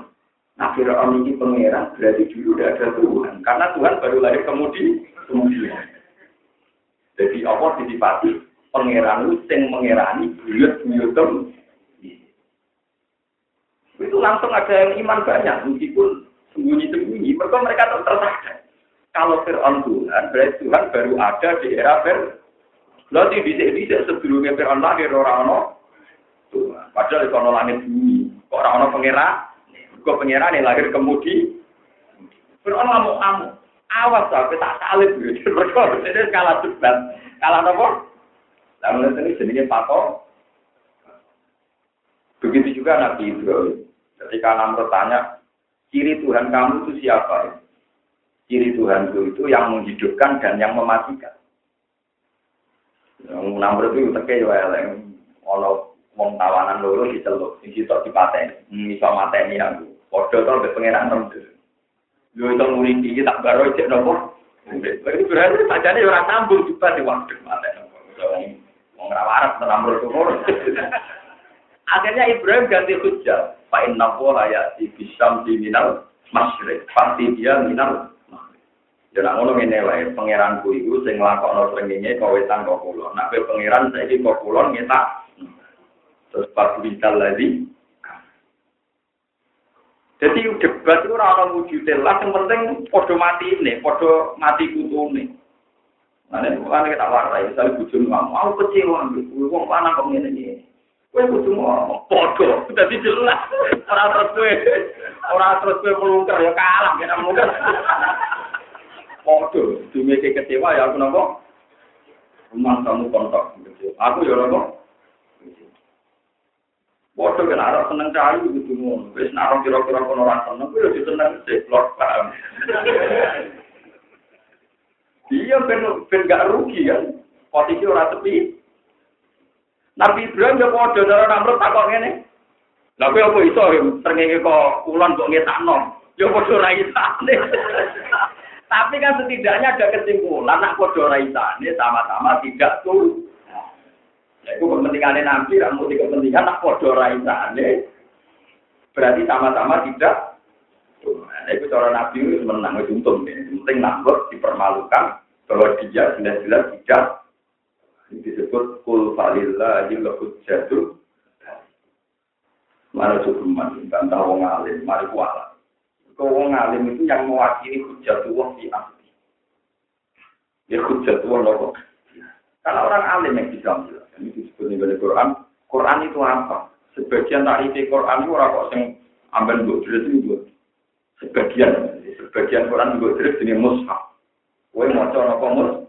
Nah, Fir'aun ini pangeran berarti dulu udah ada Tuhan. Karena Tuhan baru lahir kemudian. kemudian. Jadi Allah disifati pangeran itu yang mengerani buyut-buyut itu langsung ada yang iman banyak meskipun sembunyi-sembunyi mereka mereka tuh tersadar kalau Fir'aun Tuhan berarti Tuhan baru ada di era Fir'aun Lalu bisa-bisa sebelumnya Fir'aun lahir orang-orang Tuhan padahal itu orang langit bumi orang-orang pangeran Kok pengiran lahir kemudi. Fir'aun ngamuk ngamuk. Awas sampai tak salib gitu. Mereka ini kalah debat. Kalah apa? Lalu ini jenisnya patok. juga Nabi Ibrahim. Ketika Namrud tanya, ciri Tuhan kamu itu siapa? Ciri Tuhan itu yang menghidupkan dan yang mematikan. Yang Namrud itu teke ya eleng. Ono wong tawanan loro diceluk, sing sitok dipateni, hmm, iso mateni aku. Padha to mbek pangeran nembe. Yo itu muni iki tak baro cek nopo? Berarti berarti sajane ora sambung juga di waktu mateni. Wong ora waras Namrud Akhirnya Ibrahim ganti hujah. Pak Inna di bisam di minal masyrik. Pasti dia minal Ya nak ngono ngene wae, pangeranku iku sing nglakokno srengenge kowe wetan kok kula. Nek kowe pangeran saiki kok kula ngetak. Terus pas vital lagi. Jadi debat itu ora ono wujude lah, yang penting padha mati ini, padha mati kutune. Nah, mulane kita warai, misalnya bujum mau kecewa, wong lanang kok ngene iki. Kowe kudu ngomong padha, dadi jelas. Ora terus kowe ora terus kowe melungker ya kalah kena melungker. Padha, dumeke kecewa ya aku nopo? Rumah kamu kontak Aku ya nopo? Padha kan arep seneng cari kudu ngono. Wis nek kira-kira kono ora seneng kuwi ya seneng sik blok paham. Iya ben ben gak rugi kan. Posisi ora sepi. Nabi Ibrahim yo padha karo Namrud takok ngene. Lah kowe apa iso srengenge kok kulon kok ngetakno? Yo padha ra isane. Tapi kan setidaknya ada kesimpulan nak padha ra isane sama-sama tidak tuh. Ya itu kepentingannya Nabi, kamu kepentingan nak padha ra isane. Berarti sama-sama tidak Nah, itu cara Nabi itu menang itu untung. Penting Namrud dipermalukan bahwa dia jelas-jelas tidak disebut kul falillahi lahud jatuh mana cukup bantah wong alim mari kuala kau wong itu yang mewakili hujat wong di asli ya hujat wong loh karena orang alim yang bisa menjelaskan ini disebut di Quran. Quran itu apa? Sebagian tarifi Quran itu orang kok yang ambil buat jelas itu sebagian sebagian Quran buat jelas ini mushaf Kue mau coba apa mushaf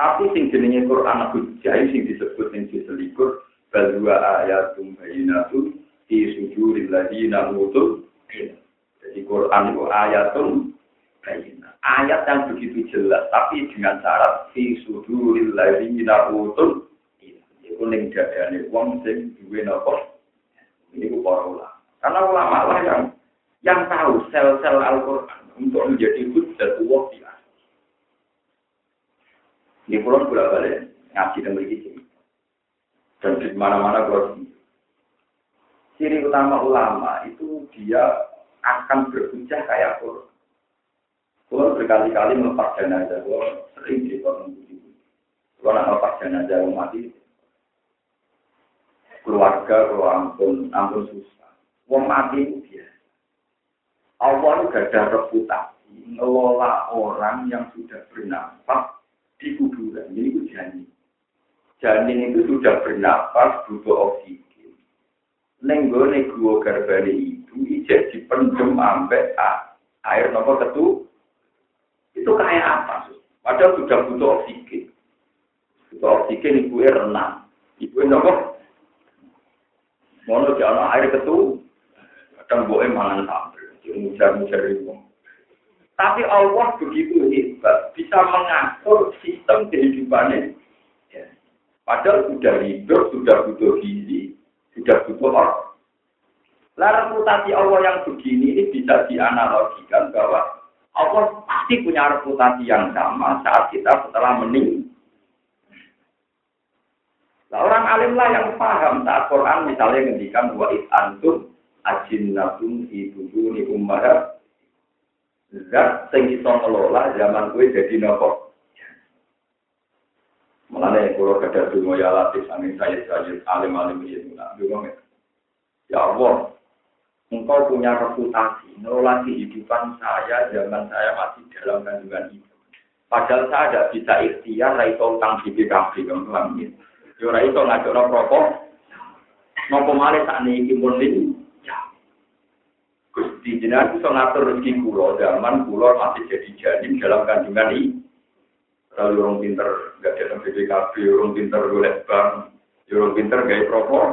tapi sing jenenge Quran hujjah sing disebut sing diselikur balwa ayatum bayinatun di sujuril ladina utul Jadi Quran itu bayinat. Ayat yang begitu jelas tapi dengan syarat di sujuril ladina utul Iku ning dadane wong sing duwe napa? Ini para ulama. Karena ulama lah yang yang tahu sel-sel Al-Quran untuk menjadi hujjah Allah ini pulau bolak balik ngaji dan begitu. Dan di mana-mana kalau ciri utama ulama itu dia akan berhujah kayak Quran. Kalau berkali-kali melepas jenazah, kalau sering di begitu. Kalau nak melepas jenazah mati, keluarga kalau ampun, ampun susah. Wong mati itu dia. Allah itu gak ada reputasi ngelola orang yang sudah bernafas di kuburan. Ini itu janin. Janin itu sudah bernafas, butuh oksigen. Nenggone gua garbane itu ijek dipendem ambek air nopo ketu. Itu kayak apa? Padahal sudah butuh oksigen. Butuh oksigen ibu renang. Ibu nopo? Mau di air ketu. Kadang gue mangan sambel. Mujar-mujar itu. Tapi Allah begitu hebat, bisa mengatur sistem kehidupannya. Ya. Padahal sudah hidup, sudah butuh gizi, sudah butuh orang. Lah reputasi Allah yang begini ini bisa dianalogikan bahwa Allah pasti punya reputasi yang sama saat kita setelah meninggal. Nah, orang alim lah yang paham saat Quran misalnya ngendikan it antum ajinnatun ibu ni ummahat zat sing iso ngelola zaman kue jadi nopo. Mulane kalau kada dungo ya latih angin saya saja alim alim ini nak dungo Ya Allah, engkau punya reputasi ngelola kehidupan saya zaman saya masih dalam kandungan ibu. Padahal saya tidak bisa ikhtiar, raiso utang di BKB, kamu paham ya? Yo raiso ngajak rokok, nopo malih saat ini pun Gusti jenengan bisa ngatur rezeki kula zaman kula masih jadi janin dalam kandungan ini. Kalau orang pinter nggak dalam BPKB, orang pinter golek bank, orang pinter gaya propor.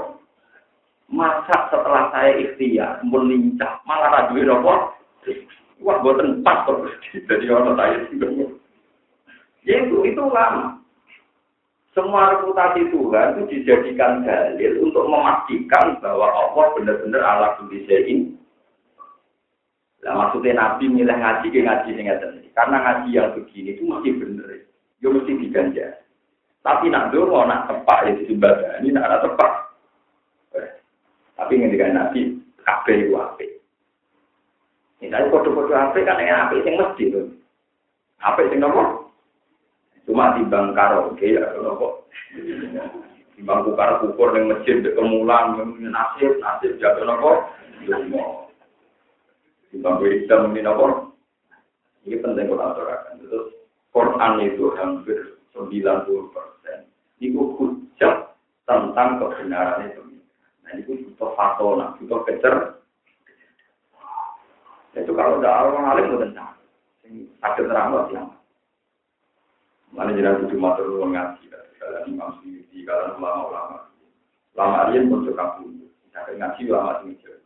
Masa setelah saya ikhtiar, melincah, malah raduin apa? Wah, buatan pas terus. Jadi orang saya Ya itu, itu lama. Semua reputasi Tuhan itu dijadikan dalil untuk memastikan bahwa Allah benar-benar Allah kulisein. Nah, maksudnya Nabi milih ngaji ke ngaji yang Karena ngaji yang begini itu masih benar. Ya mesti diganja. Tapi nak dulu nak tepak ya ibadah ini nak tepak. Tapi ngendikan Nabi, kabeh itu ape. Misalnya kode-kode ape kan yang ape yang mesti tuh. Ape yang nopo? Cuma timbang karaoke ya nopo. Timbang kukar kukur yang masjid kemulan nasib nasib jatuh nopo. Timbang hitam ini nopo. Ini penting kalau aturakan. Terus Quran itu hampir 90 persen. Itu hujat tentang kebenaran itu. Nah itu butuh fatona, butuh kecer. Itu kalau ada orang alim bukan sah. Sakit terang loh yang. Mana jelas itu matur ruang ngaji. Kalian imam sendiri, kalian ulama-ulama. Lama alien pun suka pun. Kita ngaji ulama sini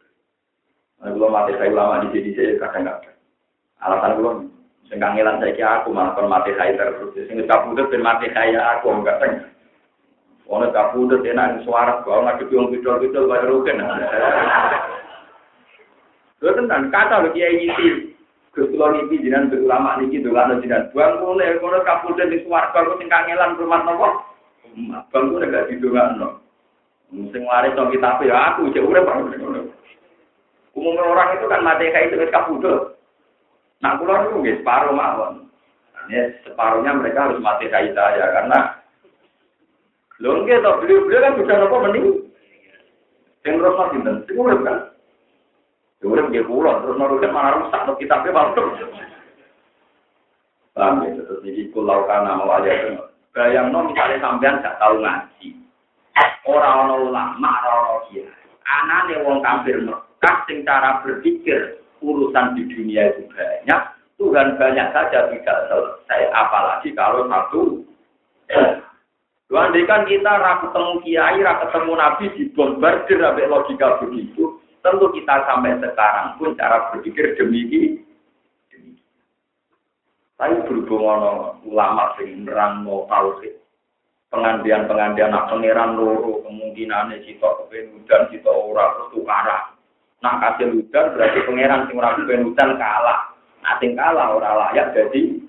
Belum mati saya ulama di sini saya kadang nggak. Alasan belum. Sengkang ngilang saya kira aku malah kon mati saya terus. Sing kabudut ben mati saya aku enggak teng. Ono kabudut enak suara kok ora gedung pidol-pidol kaya rugen. Lho tenan kata lho kiai. Gus kula niki jenengan ulama niki dolano jenengan. Buang ngene kono kabudut di swarga kok sing kangelan rumah napa? Bang kok gak didongakno. Sing waris to kitab ya aku cek urip Umumnya orang itu kan mati kayak itu kabudut. Nah, pulau itu nggak separuh mawon. Ini separuhnya mereka harus mati kayak saya karena lo nggak tau beliau-beliau kan bisa nopo mending. Yang terus masih dan sing kan. Urip nggih pulau terus kan malah rusak to kitabnya malah Paham ya, terus ini pulau karena mau aja. Bayang no misalnya sampean gak tahu ngaji. Orang-orang ulama, orang-orang kiai. Anane wong kafir Mekah sing cara berpikir urusan di dunia itu banyak, Tuhan banyak saja tidak selesai, apalagi kalau satu. Tuhan kan kita rak ketemu kiai, rak ketemu nabi di bombardir sampai logika begitu. Tentu kita sampai sekarang pun cara berpikir demikian. Tapi berhubung ulama sing nerang mau tauhid, pengandian-pengandian nak pangeran loro kemungkinan cita kepen dan cita ora pertukaran Nah kasih hujan berarti pangeran sing ora kepen hujan kalah. Nah kalah ora layak jadi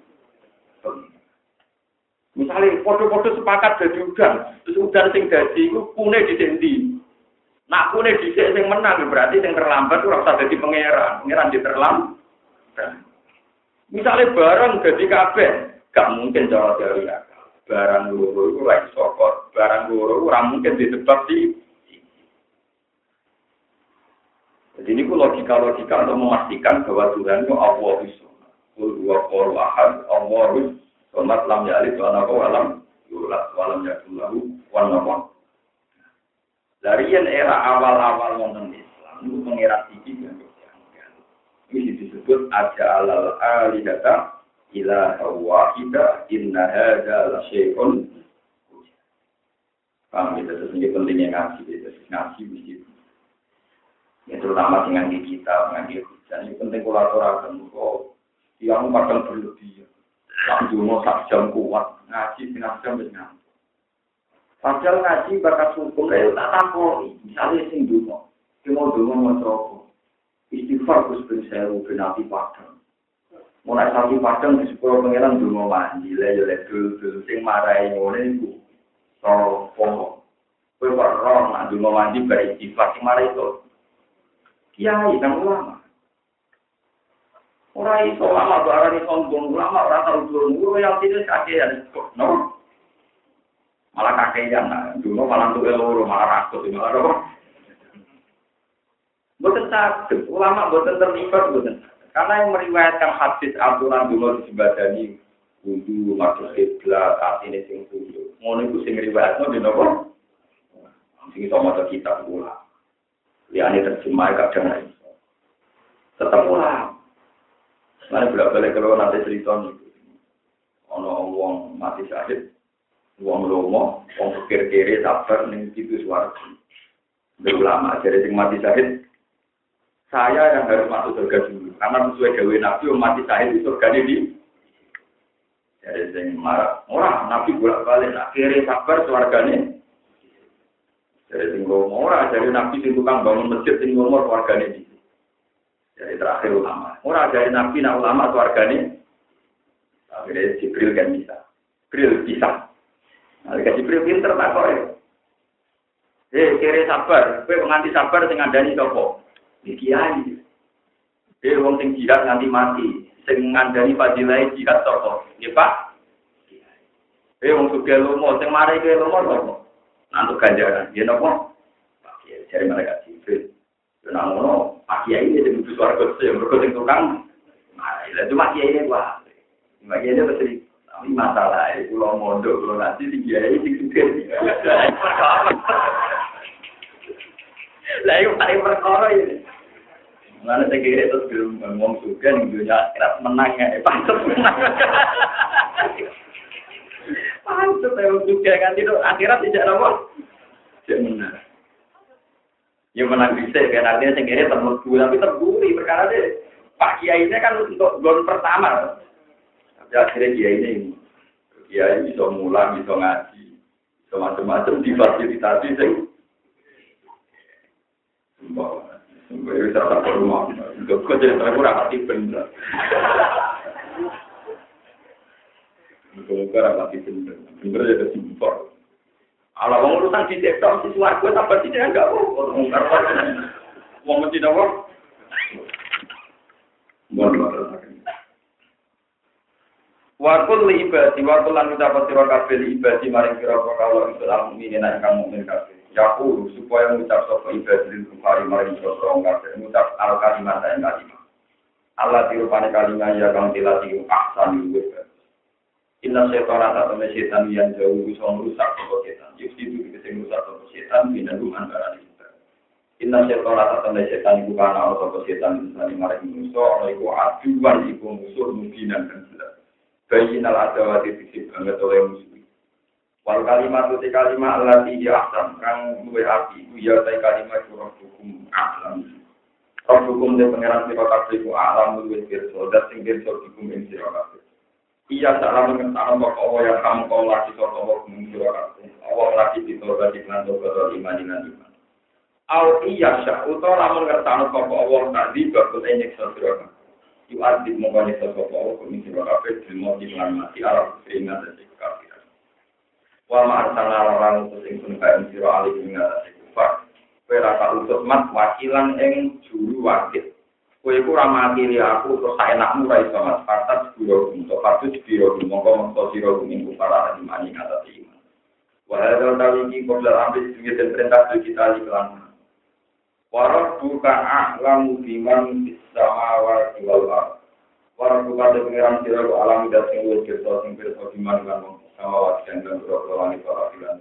Misalnya foto-foto sepakat jadi hujan, terus hujan sing jadi itu kune sendi. Nah kune di sing menang berarti sing terlambat itu rasa jadi pangeran, pangeran di terlambat. Misalnya barang jadi kabeh, gak mungkin cara dari akal. Barang loro itu sokot, barang loro ora mungkin disebab di Jadi ini logika-logika untuk memastikan bahwa Tuhan itu Allah itu. Kul kol ahad, Allah itu. Somat lam yalid wa nako walam yakulahu wa nako. Dari yang era awal-awal wonten Islam itu pengira tinggi dan Ini disebut aja alal alihata ila wahida inna hada la syai'un. Paham ya, terus ini pentingnya ngaji, ngaji mesti Ya terutama dengan di kita, dengan hujan. Ini penting kolaborasi. Kok yang kadang berlebih. Langsung mau sak jam kuat. Ngaji setengah jam dengan Padahal ngaji bakat hukum, ya tak takoi. Misalnya sing dulu, mau dulu mau coba. Istighfar Gus bin Sewu bin Abi Padang. Mulai sapi Padang di sepuluh pengiran dulu mandi, lah ya dulu sing ngono iku. So, pomo. Kowe kok roh nak dulu mandi beristighfar sing marahi itu kiai dan ulama. Orang itu ulama barang itu sombong, ulama orang tahu dulu, guru yang tidak kakek ya, no. Malah kakek yang dulu malah tuh eloro, malah rakus, malah apa? Bukan sakit, ulama bukan terlibat, bukan. Karena yang meriwayatkan hadis aturan dulu di Badani, wudhu, masuk kiblat, saat ini sing wudhu. Ngono itu sing riwayatnya di nopo. Sing sama kita ulama. Ya ini terjemah kadang lain. Tetap ulang. Mana bolak balik kalau nanti cerita nih. Ono wong mati sakit, wong lomo, wong pikir kiri sabar nih itu suara. ulama jadi sing mati syahid saya yang harus masuk surga dulu karena sesuai gawe nabi mati syahid itu surga di jadi sing marah orang nabi bolak balik akhirnya sabar suarganya jadi sing ora jadi nabi sing tukang bangun masjid sing ngomor suarganya di jadi terakhir ulama orang dari nabi nak ulama suarganya akhirnya Jibril kan bisa Jibril bisa Nah, Jibril pinter tak kok ya. Eh, kere sabar, kowe nganti sabar sing ngandani sapa? Di kiai. Eh, wong sing jihad nganti mati, sing ngandani fadilah jihad sapa? Nggih, Pak. Eh, wong sugih lomo, sing mari ke lomo? Nantuk ganjaran. Ya napa? Pak Kiai, cari mereka Jibril. Yo nang ngono, Pak Kiai sing kudu swarga sing mergo sing tukang. Nah, itu cuma Kiai ini wah. Pak Kiai ini pasti tapi masalah itu lo mondok lo nanti di kiai di gede. Lah itu paling perkara ini. Mana saya kira itu belum ngomong juga nih dunia kerap menang ya, pantas menang. Pantas ya juga kan itu akhirat tidak apa? Tidak menang. Ya menang bisa kan artinya kira terlalu tapi terburi perkara deh. Pak Kiai ini kan untuk gol pertama. Tapi akhirnya Kiai ini Kiai bisa mulang, bisa ngaji, bisa macam-macam difasilitasi sing Mbak, mbak itu tak tak rumah. Kau jadi tak kurang hati. Kau kurang hati bener. Bener jadi simpel. Ala wong urusan di TikTok si suaraku apa sih dia enggak mau ngungkar Wong mesti nopo? Mohon Wakul li ibadi, wakul lan ucapan sira kabeh li ibadi maring sira kalau itu al mukminin kang mukmin kabeh. Yaqulu supaya mengucap sapa ibadah kufari mari sira kabeh mengucap al kalimat dan kalimat. Allah dirupane kalimat ya kang tilati ahsan wis. Inna ta temen setan yang jauh bisa merusak sapa setan. Yusti itu bisa merusak sapa setan bina rumah antara kita. Inna ta temen setan iku kana sapa setan insani mari manusa ana iku aduan iku musuh mungkinan kan jelas. Bayin al adawati fisik banget oleh musuh Wal kalimat itu kalimat Allah di ahsan kang luwe api itu ya tay kalimat itu hukum alam. Roh hukum dan pangeran sira kabeh ku alam luwe pirsa dan sing pirsa hukum ing sira kabeh. Iya salah mengenal bahwa Allah yang kamu kau lagi sapa Allah kabeh. Allah lagi ditobat di lan tobat iman dengan. Au iya sya utawa lamun ngertano sapa Allah tadi bakul kabeh. Yu adib mongko nyeksa sapa Allah ing sira kabeh dimo di mati arep sehingga dadi kabeh. wa ma'arsana larang utus ing sun kae sira ali ing ngatasi kufar utus mat wakilan ing juru wakil kowe iku ra makili aku terus enakmu ra iso mat patat biro untuk patut biro mongko mongko sira ing kufar ra dimani ngatasi iman wa hadza tawiki qabla amri sing perintah kita di kelan. Warab buka a'lamu biman bis samawati wal ardh Warab buka pengiran sira alam dan sing wis kersa sing pirsa diman lan sama wajiban dan berdoa langit para filan.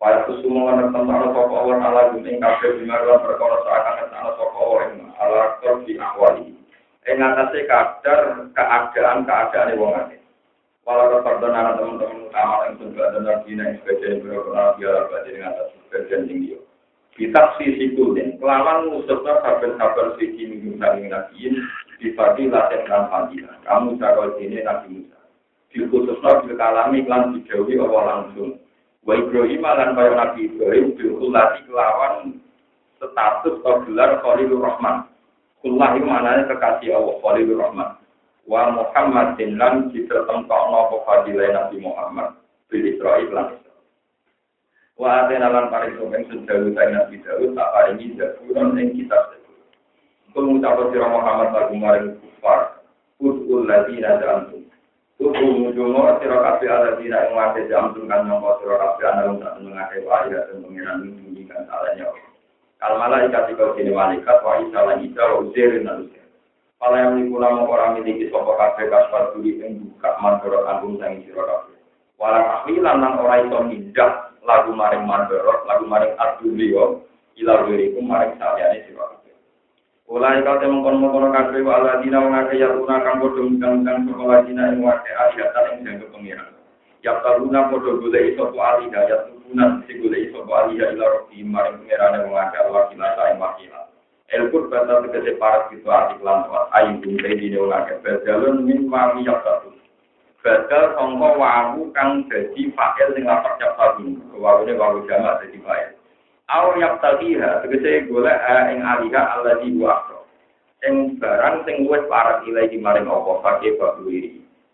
Pada semua orang tentang sosok Allah Allah gunting kafe bimarwan perkara seakan tentang sosok Allah yang ala di awali. Ing atase kadar keadaan keadaan wong akeh. Walau keperdonan teman-teman utama yang sudah ada nabi yang sebagian berkenal biar berarti dengan atas sebagian tinggi. Kita sisi kulin, kelawan musuhnya sabar-sabar sisi minggu saling nabiin, dibagi latihan dan fadilah. Kamu cakap ini nabi Musa bil kalami lan dijauhi Allah langsung. Wa Ibrahim lan kaya Nabi Ibrahim bilkulati kelawan status atau gelar Khalilur Rahman. Kullah itu maknanya kekasih Allah Khalilur Rahman. Wa Muhammadin lan ditertentokno apa fadilah Nabi Muhammad bil Israil lan Wa atena lan paring sopen sedawu saya Nabi Daud tak paringi zaburan ing kitab Zabur. Kemudian Muhammad lagu maring kufar. Udul ladina ja'antum Tuku mujungo sira kabeh ala dina ing wate jam kan nyangka sira kabeh ana wong tak mengake wae dan pengiran meninggikan salahnya. Kal malaikat iku kene malaikat wa isa lan isa wa uzair lan uzair. Pala yang nikula mau orang miliki sapa kabeh kasbar duri ing buka mandoro kanggung sang sira kabeh. Wala tahlilan nang ora iso mindah lagu maring mandoro, lagu maring adulio ila wirikum maring saliyane sira Ulai kau temong kono kono kabeh wa ala dina wong akeh ya tuna kang padha undang-undang sekolah dina ing wake ayatan ing jangka pengiran. Ya taruna padha golek iso po ali ya tuna sing golek iso po aliyah ila robi maring pengerane mengakar wakilah saing wakilah. Elkur batal tegese parat itu arti lan tuat ayu bungkai dine mengakar badalun min wami yak satu. Badal songko wawu kang dadi fa'il sing lapak yak satu. Wawune wawu jamak dadi fa'il. Aw yak tadiha tegese golek ing aliyah Allah di buah. Ing barang sing wis parat ilahi maring apa pakai babu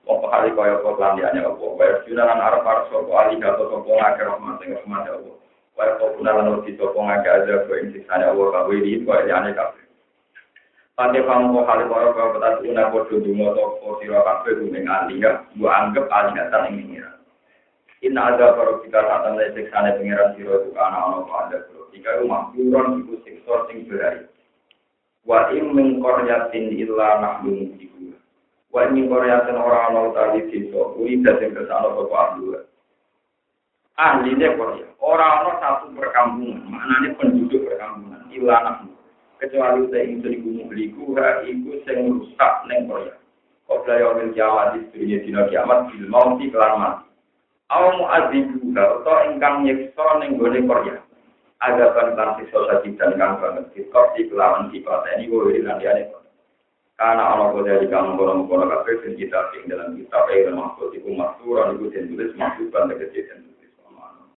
Wong pahali kaya apa landiane apa. Waya junalan arep arep ali gato sapa ngake rahmat sing rahmat apa. Waya kok punalan uti sapa ngake aja kok ing siksane Allah ka wiri kaya liyane kabeh. Pande kamu kok hale kaya kaya petat una padha donga sapa sira kabeh ning ali ya. Mbok anggap ada para kita satan le siksane pengiran sira itu ana apa ada. Jika rumah buron iku siksa sing berari. Wa im min qaryatin illa nahnu Wa ini Korea ten orang mau tadi desa, uri dari ke sana bapak Abdul. Ahlinya Korea, orang satu perkampungan, maknanya penduduk perkampungan, ilanah. Kecuali saya ingin jadi gunung beliku, iku saya rusak neng Korea. Kau belajar ambil kiamat di dina kiamat, bil mau di kelar mati. Aw mu'adzibu atau ingkang nyekso neng gone Korea. Ada kan kan saji dan kang banget. Kau di kelawan di kota ini, gue bilang dia nih. Karena Allah kau dari kamu kono kono kafe dan kita dalam kitab yang mahfud itu maksuran itu dan tulis maksuban dan kejadian